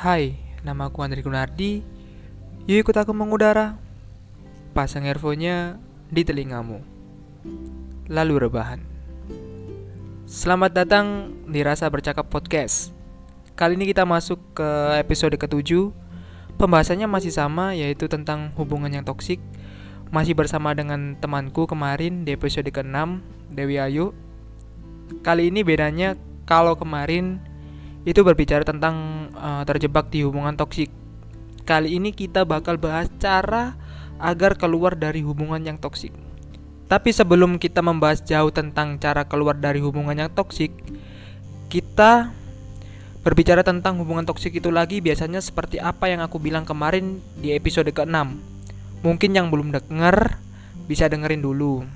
Hai, nama aku Andri Gunardi. Yuk ikut aku mengudara. Pasang earphone-nya di telingamu. Lalu rebahan. Selamat datang di Rasa Bercakap Podcast. Kali ini kita masuk ke episode ketujuh. Pembahasannya masih sama, yaitu tentang hubungan yang toksik. Masih bersama dengan temanku kemarin di episode ke-6, Dewi Ayu. Kali ini bedanya kalau kemarin itu berbicara tentang uh, terjebak di hubungan toksik. Kali ini kita bakal bahas cara agar keluar dari hubungan yang toksik. Tapi sebelum kita membahas jauh tentang cara keluar dari hubungan yang toksik, kita berbicara tentang hubungan toksik itu lagi biasanya seperti apa yang aku bilang kemarin di episode ke-6. Mungkin yang belum denger bisa dengerin dulu.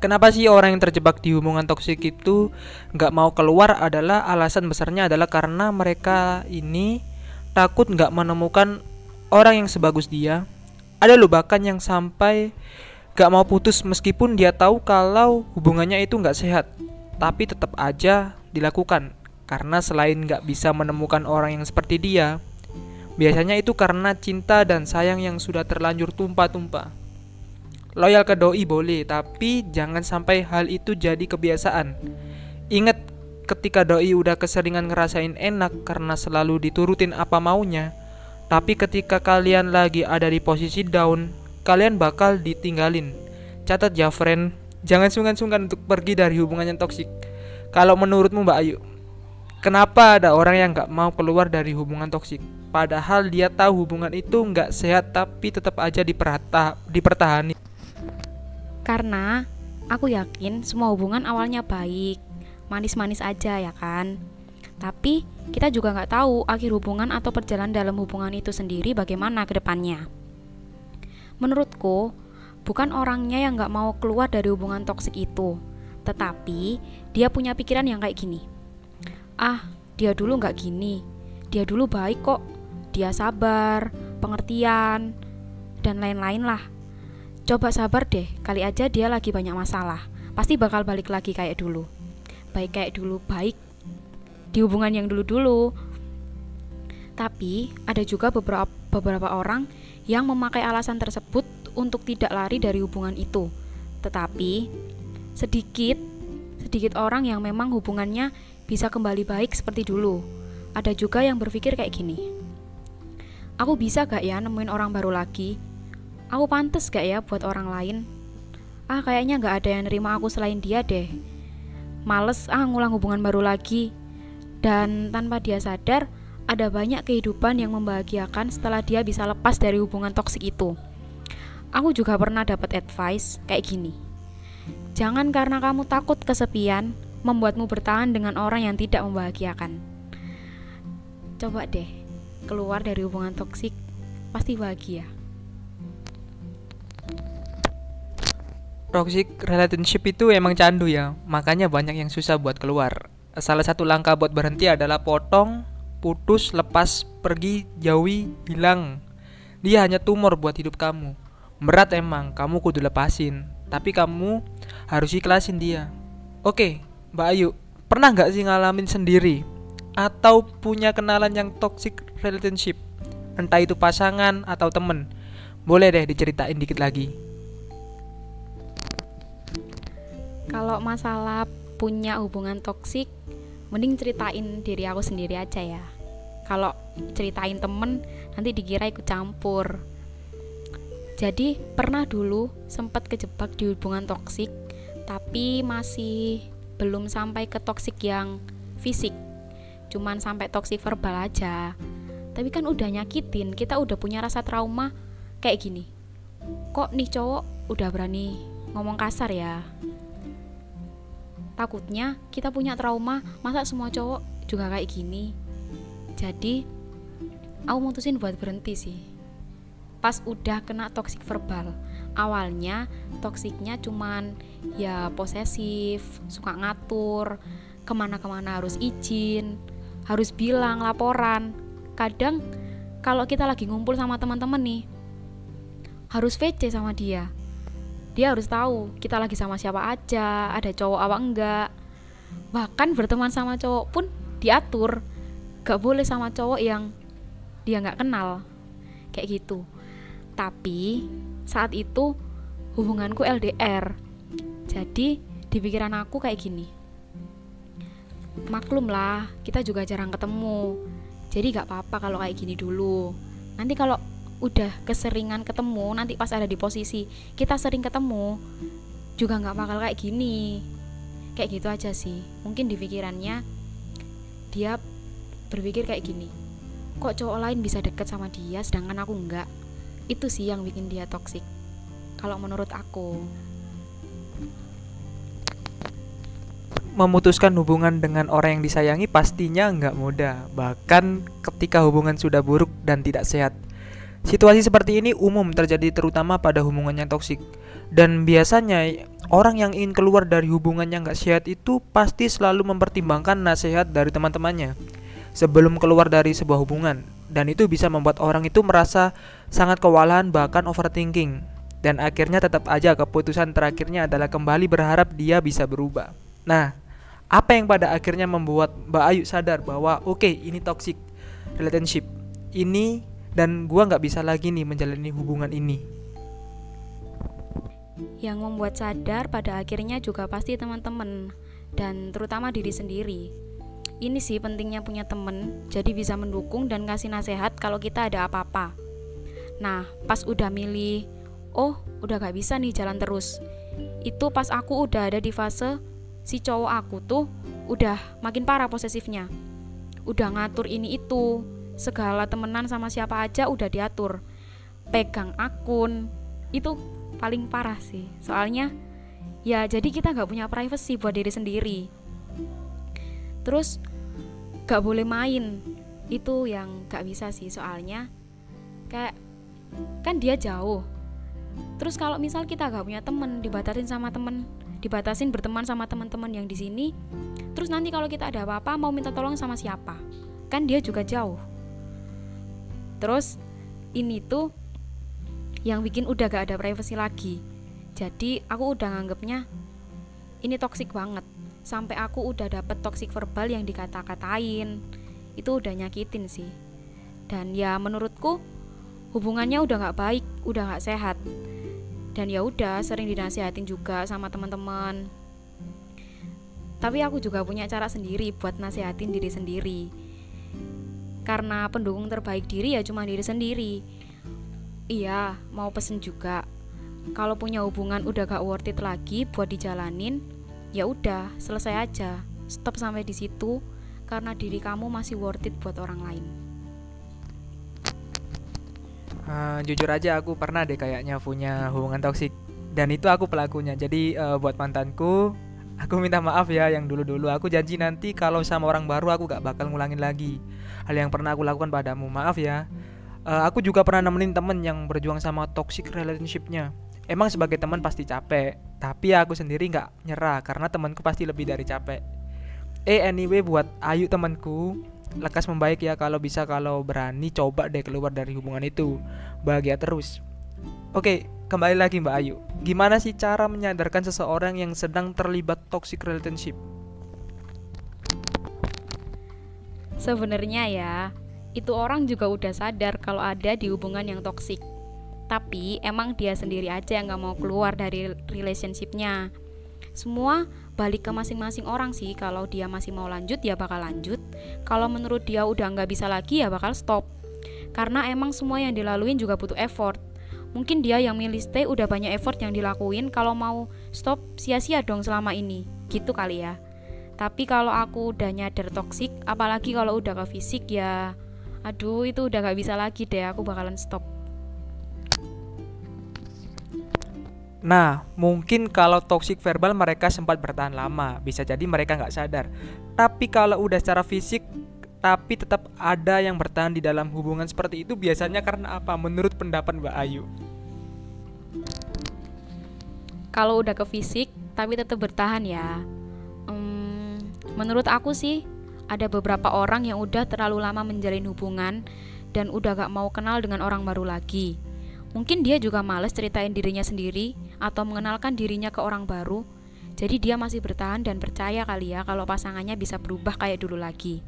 Kenapa sih orang yang terjebak di hubungan toksik itu nggak mau keluar adalah alasan besarnya adalah karena mereka ini takut nggak menemukan orang yang sebagus dia. Ada loh bahkan yang sampai nggak mau putus meskipun dia tahu kalau hubungannya itu nggak sehat, tapi tetap aja dilakukan karena selain nggak bisa menemukan orang yang seperti dia, biasanya itu karena cinta dan sayang yang sudah terlanjur tumpah-tumpah. Loyal ke doi boleh, tapi jangan sampai hal itu jadi kebiasaan. Ingat ketika doi udah keseringan ngerasain enak karena selalu diturutin apa maunya, tapi ketika kalian lagi ada di posisi down, kalian bakal ditinggalin. Catat ya friend, jangan sungkan-sungkan untuk pergi dari hubungan yang toksik. Kalau menurutmu Mbak Ayu, kenapa ada orang yang gak mau keluar dari hubungan toksik? Padahal dia tahu hubungan itu nggak sehat tapi tetap aja dipertahani. Karena aku yakin semua hubungan awalnya baik, manis-manis aja ya kan. Tapi kita juga nggak tahu akhir hubungan atau perjalanan dalam hubungan itu sendiri bagaimana ke depannya. Menurutku, bukan orangnya yang nggak mau keluar dari hubungan toksik itu, tetapi dia punya pikiran yang kayak gini. Ah, dia dulu nggak gini, dia dulu baik kok, dia sabar, pengertian, dan lain-lain lah Coba sabar deh, kali aja dia lagi banyak masalah. Pasti bakal balik lagi kayak dulu. Baik kayak dulu, baik di hubungan yang dulu-dulu. Tapi ada juga beberapa beberapa orang yang memakai alasan tersebut untuk tidak lari dari hubungan itu. Tetapi sedikit sedikit orang yang memang hubungannya bisa kembali baik seperti dulu. Ada juga yang berpikir kayak gini. Aku bisa gak ya nemuin orang baru lagi Aku pantas gak ya buat orang lain? Ah, kayaknya gak ada yang nerima aku selain dia deh. Males ah ngulang hubungan baru lagi. Dan tanpa dia sadar, ada banyak kehidupan yang membahagiakan setelah dia bisa lepas dari hubungan toksik itu. Aku juga pernah dapat advice kayak gini. Jangan karena kamu takut kesepian, membuatmu bertahan dengan orang yang tidak membahagiakan. Coba deh, keluar dari hubungan toksik, pasti bahagia. Toxic relationship itu emang candu ya, makanya banyak yang susah buat keluar. Salah satu langkah buat berhenti adalah potong, putus, lepas, pergi, jauhi, hilang. Dia hanya tumor buat hidup kamu. Berat emang, kamu kudu lepasin. Tapi kamu harus ikhlasin dia. Oke, Mbak Ayu, pernah nggak sih ngalamin sendiri? Atau punya kenalan yang toxic relationship? Entah itu pasangan atau temen. Boleh deh diceritain dikit lagi. Kalau masalah punya hubungan toksik, mending ceritain diri aku sendiri aja ya. Kalau ceritain temen, nanti dikira ikut campur. Jadi pernah dulu sempat kejebak di hubungan toksik, tapi masih belum sampai ke toksik yang fisik. Cuman sampai toksik verbal aja. Tapi kan udah nyakitin, kita udah punya rasa trauma kayak gini. Kok nih cowok udah berani ngomong kasar ya? Takutnya kita punya trauma masa semua cowok juga kayak gini? Jadi aku mutusin buat berhenti sih. Pas udah kena toxic verbal. Awalnya toksiknya cuman ya posesif suka ngatur ke mana-kemana harus izin harus bilang laporan. Kadang kalau kita lagi ngumpul sama teman-teman nih harus VC sama dia dia harus tahu kita lagi sama siapa aja ada cowok apa enggak. Bahkan berteman sama cowok pun diatur. Gak boleh sama cowok yang dia nggak kenal. Kayak gitu. Tapi saat itu hubunganku LDR jadi di pikiran aku kayak gini. Maklum lah kita juga jarang ketemu. Jadi gak apa-apa kalau kayak gini dulu. Nanti kalau udah keseringan ketemu nanti pas ada di posisi kita sering ketemu juga nggak bakal kayak gini. Kayak gitu aja sih. Mungkin di pikirannya dia berpikir kayak gini kok cowok lain bisa deket sama dia sedangkan aku enggak itu sih yang bikin dia toksik kalau menurut aku. Memutuskan hubungan dengan orang yang disayangi pastinya nggak mudah, bahkan ketika hubungan sudah buruk dan tidak sehat. Situasi seperti ini umum terjadi terutama pada hubungan yang toksik. Dan biasanya orang yang ingin keluar dari hubungan yang nggak sehat itu pasti selalu mempertimbangkan nasihat dari teman-temannya sebelum keluar dari sebuah hubungan. Dan itu bisa membuat orang itu merasa sangat kewalahan bahkan overthinking. Dan akhirnya tetap aja keputusan terakhirnya adalah kembali berharap dia bisa berubah. Nah, apa yang pada akhirnya membuat Mbak Ayu sadar bahwa oke okay, ini toxic relationship ini dan gua nggak bisa lagi nih menjalani hubungan ini. Yang membuat sadar pada akhirnya juga pasti teman-teman dan terutama diri sendiri. Ini sih pentingnya punya temen, jadi bisa mendukung dan kasih nasihat kalau kita ada apa-apa. Nah, pas udah milih, oh udah gak bisa nih jalan terus. Itu pas aku udah ada di fase si cowok aku tuh udah makin parah posesifnya udah ngatur ini itu segala temenan sama siapa aja udah diatur. Pegang akun itu paling parah sih. Soalnya ya jadi kita nggak punya privacy buat diri sendiri. Terus gak boleh main. Itu yang gak bisa sih. Soalnya kayak kan dia jauh. Terus kalau misal kita gak punya temen dibatasin sama temen dibatasin berteman sama teman-teman yang di sini terus nanti kalau kita ada apa-apa mau minta tolong sama siapa? Kan dia juga jauh terus ini tuh yang bikin udah gak ada privasi lagi. Jadi aku udah nganggepnya ini toksik banget. Sampai aku udah dapet toksik verbal yang dikata-katain. Itu udah nyakitin sih. Dan ya menurutku hubungannya udah gak baik udah gak sehat. Dan ya udah sering dinasihatin juga sama teman-teman. Tapi aku juga punya cara sendiri buat nasihatin diri sendiri karena pendukung terbaik diri ya cuma diri sendiri. Iya mau pesen juga. Kalau punya hubungan udah gak worth it lagi buat dijalanin ya udah selesai aja. Stop sampai di situ karena diri kamu masih worth it buat orang lain. Uh, jujur aja aku pernah deh kayaknya punya hubungan toksik dan itu aku pelakunya. Jadi uh, buat mantanku aku minta maaf ya yang dulu-dulu. Aku janji nanti kalau sama orang baru aku gak bakal ngulangin lagi hal yang pernah aku lakukan padamu. Maaf ya. Uh, aku juga pernah nemenin temen yang berjuang sama toxic relationshipnya. Emang sebagai teman pasti capek tapi aku sendiri nggak nyerah karena temanku pasti lebih dari capek. Eh anyway buat Ayu temanku lekas membaik ya kalau bisa kalau berani coba deh keluar dari hubungan itu. Bahagia terus. Oke kembali lagi Mbak Ayu. Gimana sih cara menyadarkan seseorang yang sedang terlibat toxic relationship sebenarnya ya itu orang juga udah sadar kalau ada di hubungan yang toksik. Tapi emang dia sendiri aja yang gak mau keluar dari relationshipnya. Semua balik ke masing-masing orang sih. Kalau dia masih mau lanjut ya bakal lanjut. Kalau menurut dia udah nggak bisa lagi ya bakal stop. Karena emang semua yang dilaluin juga butuh effort. Mungkin dia yang milih stay udah banyak effort yang dilakuin. Kalau mau stop sia-sia dong selama ini. Gitu kali ya tapi kalau aku udah nyadar toksik apalagi kalau udah ke fisik ya aduh itu udah gak bisa lagi deh aku bakalan stop Nah, mungkin kalau toxic verbal mereka sempat bertahan lama, bisa jadi mereka nggak sadar. Tapi kalau udah secara fisik, tapi tetap ada yang bertahan di dalam hubungan seperti itu biasanya karena apa? Menurut pendapat Mbak Ayu? Kalau udah ke fisik, tapi tetap bertahan ya. Menurut aku sih, ada beberapa orang yang udah terlalu lama menjalin hubungan dan udah gak mau kenal dengan orang baru lagi Mungkin dia juga males ceritain dirinya sendiri atau mengenalkan dirinya ke orang baru. Jadi dia masih bertahan dan percaya kali ya kalau pasangannya bisa berubah kayak dulu lagi.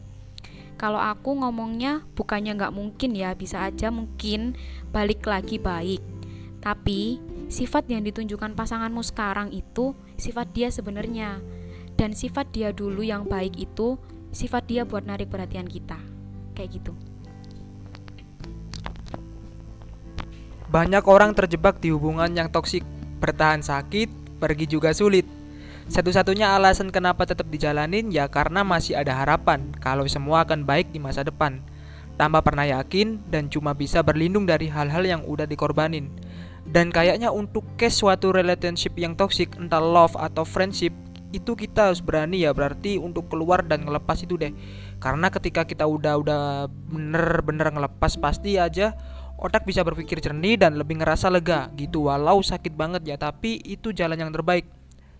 kalau aku ngomongnya bukannya nggak mungkin ya bisa aja mungkin balik lagi baik tapi sifat yang ditunjukkan pasanganmu sekarang itu sifat dia sebenarnya dan sifat dia dulu yang baik itu sifat dia buat narik perhatian kita kayak gitu banyak orang terjebak di hubungan yang toksik bertahan sakit pergi juga sulit satu-satunya alasan kenapa tetap dijalanin ya karena masih ada harapan kalau semua akan baik di masa depan. Tanpa pernah yakin dan cuma bisa berlindung dari hal-hal yang udah dikorbanin. Dan kayaknya untuk case suatu relationship yang toxic, entah love atau friendship, itu kita harus berani ya berarti untuk keluar dan ngelepas itu deh. Karena ketika kita udah udah bener-bener ngelepas pasti aja otak bisa berpikir jernih dan lebih ngerasa lega gitu walau sakit banget ya. Tapi itu jalan yang terbaik.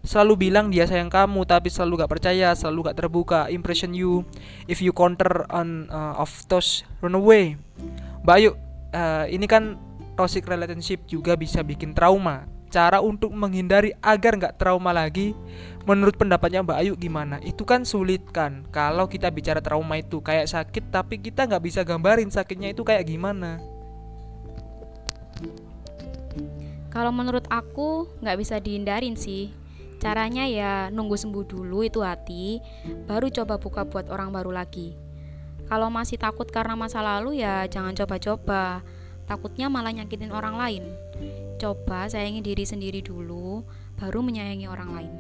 Selalu bilang dia sayang kamu tapi selalu gak percaya selalu gak terbuka. Impression you if you counter on uh, of those run away. Mbak Ayu uh, ini kan toxic relationship juga bisa bikin trauma cara untuk menghindari agar nggak trauma lagi menurut pendapatnya Mbak Ayu gimana itu kan sulit kan kalau kita bicara trauma itu kayak sakit tapi kita nggak bisa gambarin sakitnya itu kayak gimana kalau menurut aku nggak bisa dihindarin sih Caranya ya nunggu sembuh dulu itu hati, baru coba buka buat orang baru lagi. Kalau masih takut karena masa lalu ya jangan coba-coba. Takutnya malah nyakitin orang lain. Coba sayangi diri sendiri dulu, baru menyayangi orang lain.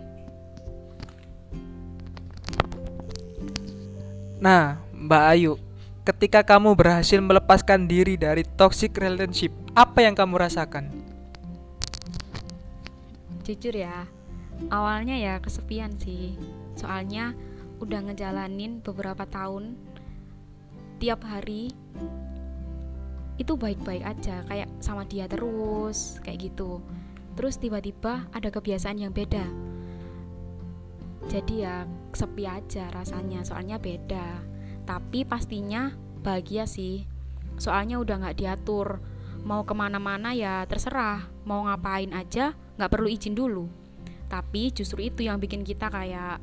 Nah, Mbak Ayu, ketika kamu berhasil melepaskan diri dari toxic relationship, apa yang kamu rasakan? Jujur ya, awalnya ya kesepian sih soalnya udah ngejalanin beberapa tahun tiap hari itu baik-baik aja kayak sama dia terus kayak gitu. Terus tiba-tiba ada kebiasaan yang beda. Jadi ya sepi aja rasanya soalnya beda. Tapi pastinya bahagia sih. Soalnya udah nggak diatur mau ke mana-mana ya terserah mau ngapain aja nggak perlu izin dulu. Tapi justru itu yang bikin kita kayak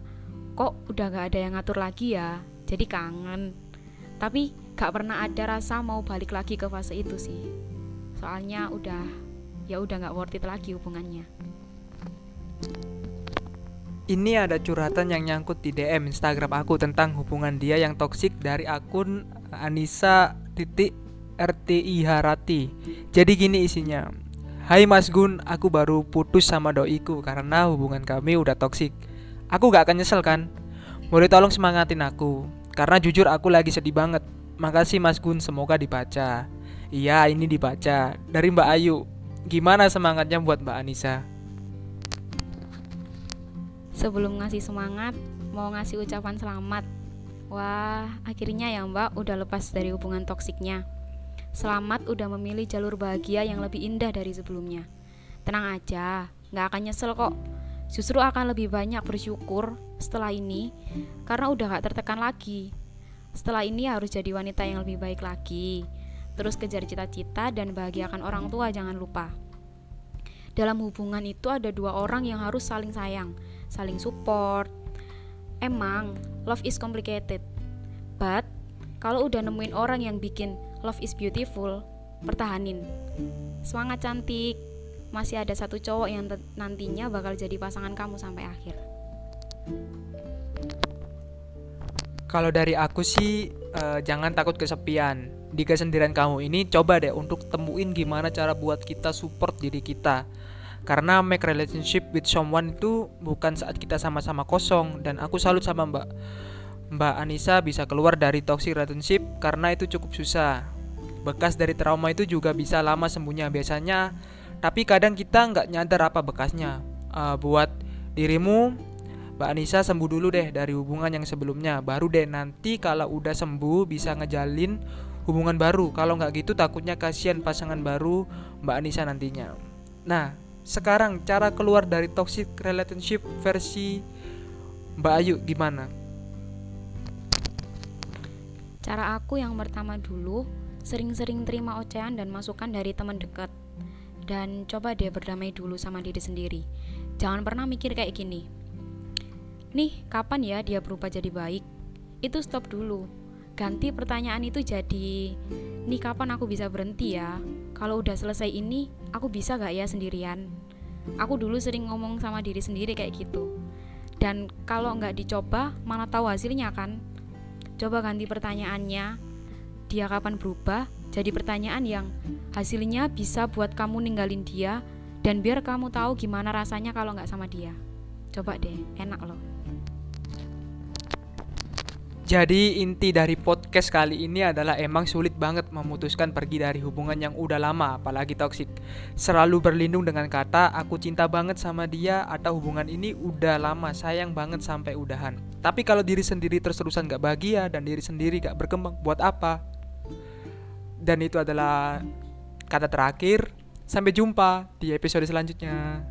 kok udah gak ada yang ngatur lagi ya? Jadi kangen. Tapi gak pernah ada rasa mau balik lagi ke fase itu sih soalnya udah ya udah gak worth it lagi hubungannya ini ada curhatan yang nyangkut di DM Instagram aku tentang hubungan dia yang toksik dari akun Anissa titik RTI Harati. Jadi gini isinya. Hai Mas Gun, aku baru putus sama doiku karena hubungan kami udah toksik. Aku gak akan nyesel kan? Boleh tolong semangatin aku, karena jujur aku lagi sedih banget. Makasih Mas Gun, semoga dibaca. Iya, ini dibaca. Dari Mbak Ayu. Gimana semangatnya buat Mbak Anissa? Sebelum ngasih semangat, mau ngasih ucapan selamat. Wah, akhirnya ya Mbak udah lepas dari hubungan toksiknya. Selamat udah memilih jalur bahagia yang lebih indah dari sebelumnya. Tenang aja, nggak akan nyesel kok. Justru akan lebih banyak bersyukur setelah ini karena udah gak tertekan lagi. Setelah ini harus jadi wanita yang lebih baik lagi. Terus kejar cita-cita dan bahagiakan orang tua jangan lupa. Dalam hubungan itu ada dua orang yang harus saling sayang, saling support. Emang love is complicated. But kalau udah nemuin orang yang bikin love is beautiful, pertahanin. Semangat cantik, masih ada satu cowok yang nantinya bakal jadi pasangan kamu sampai akhir. Kalau dari aku sih uh, jangan takut kesepian. Di kesendirian kamu ini coba deh untuk temuin gimana cara buat kita support diri kita. Karena make relationship with someone itu bukan saat kita sama-sama kosong dan aku salut sama Mbak Mbak Anissa bisa keluar dari toxic relationship karena itu cukup susah. Bekas dari trauma itu juga bisa lama sembuhnya biasanya, tapi kadang kita nggak nyadar apa bekasnya. Uh, buat dirimu, Mbak Anissa sembuh dulu deh dari hubungan yang sebelumnya, baru deh nanti kalau udah sembuh bisa ngejalin hubungan baru. Kalau nggak gitu takutnya kasihan pasangan baru Mbak Anissa nantinya. Nah, sekarang cara keluar dari toxic relationship versi Mbak Ayu gimana? Cara aku yang pertama dulu, sering-sering terima ocehan dan masukan dari teman dekat. Dan coba deh berdamai dulu sama diri sendiri. Jangan pernah mikir kayak gini. Nih, kapan ya dia berubah jadi baik? Itu stop dulu. ganti pertanyaan itu jadi nih kapan aku bisa berhenti ya? Kalau udah selesai ini aku bisa gak ya sendirian? Aku dulu sering ngomong sama diri sendiri kayak gitu. Dan kalau nggak dicoba mana tahu hasilnya kan? Coba ganti pertanyaannya. Dia kapan berubah? Jadi pertanyaan yang hasilnya bisa buat kamu ninggalin dia dan biar kamu tahu gimana rasanya kalau nggak sama dia. Coba deh enak loh Jadi inti dari podcast kali ini adalah emang sulit banget memutuskan pergi dari hubungan yang udah lama, apalagi toksik. Selalu berlindung dengan kata aku cinta banget sama dia atau hubungan ini udah lama, sayang banget sampai udahan. Tapi kalau diri sendiri terus-terusan gak bahagia dan diri sendiri gak berkembang, buat apa? Dan itu adalah kata terakhir. Sampai jumpa di episode selanjutnya.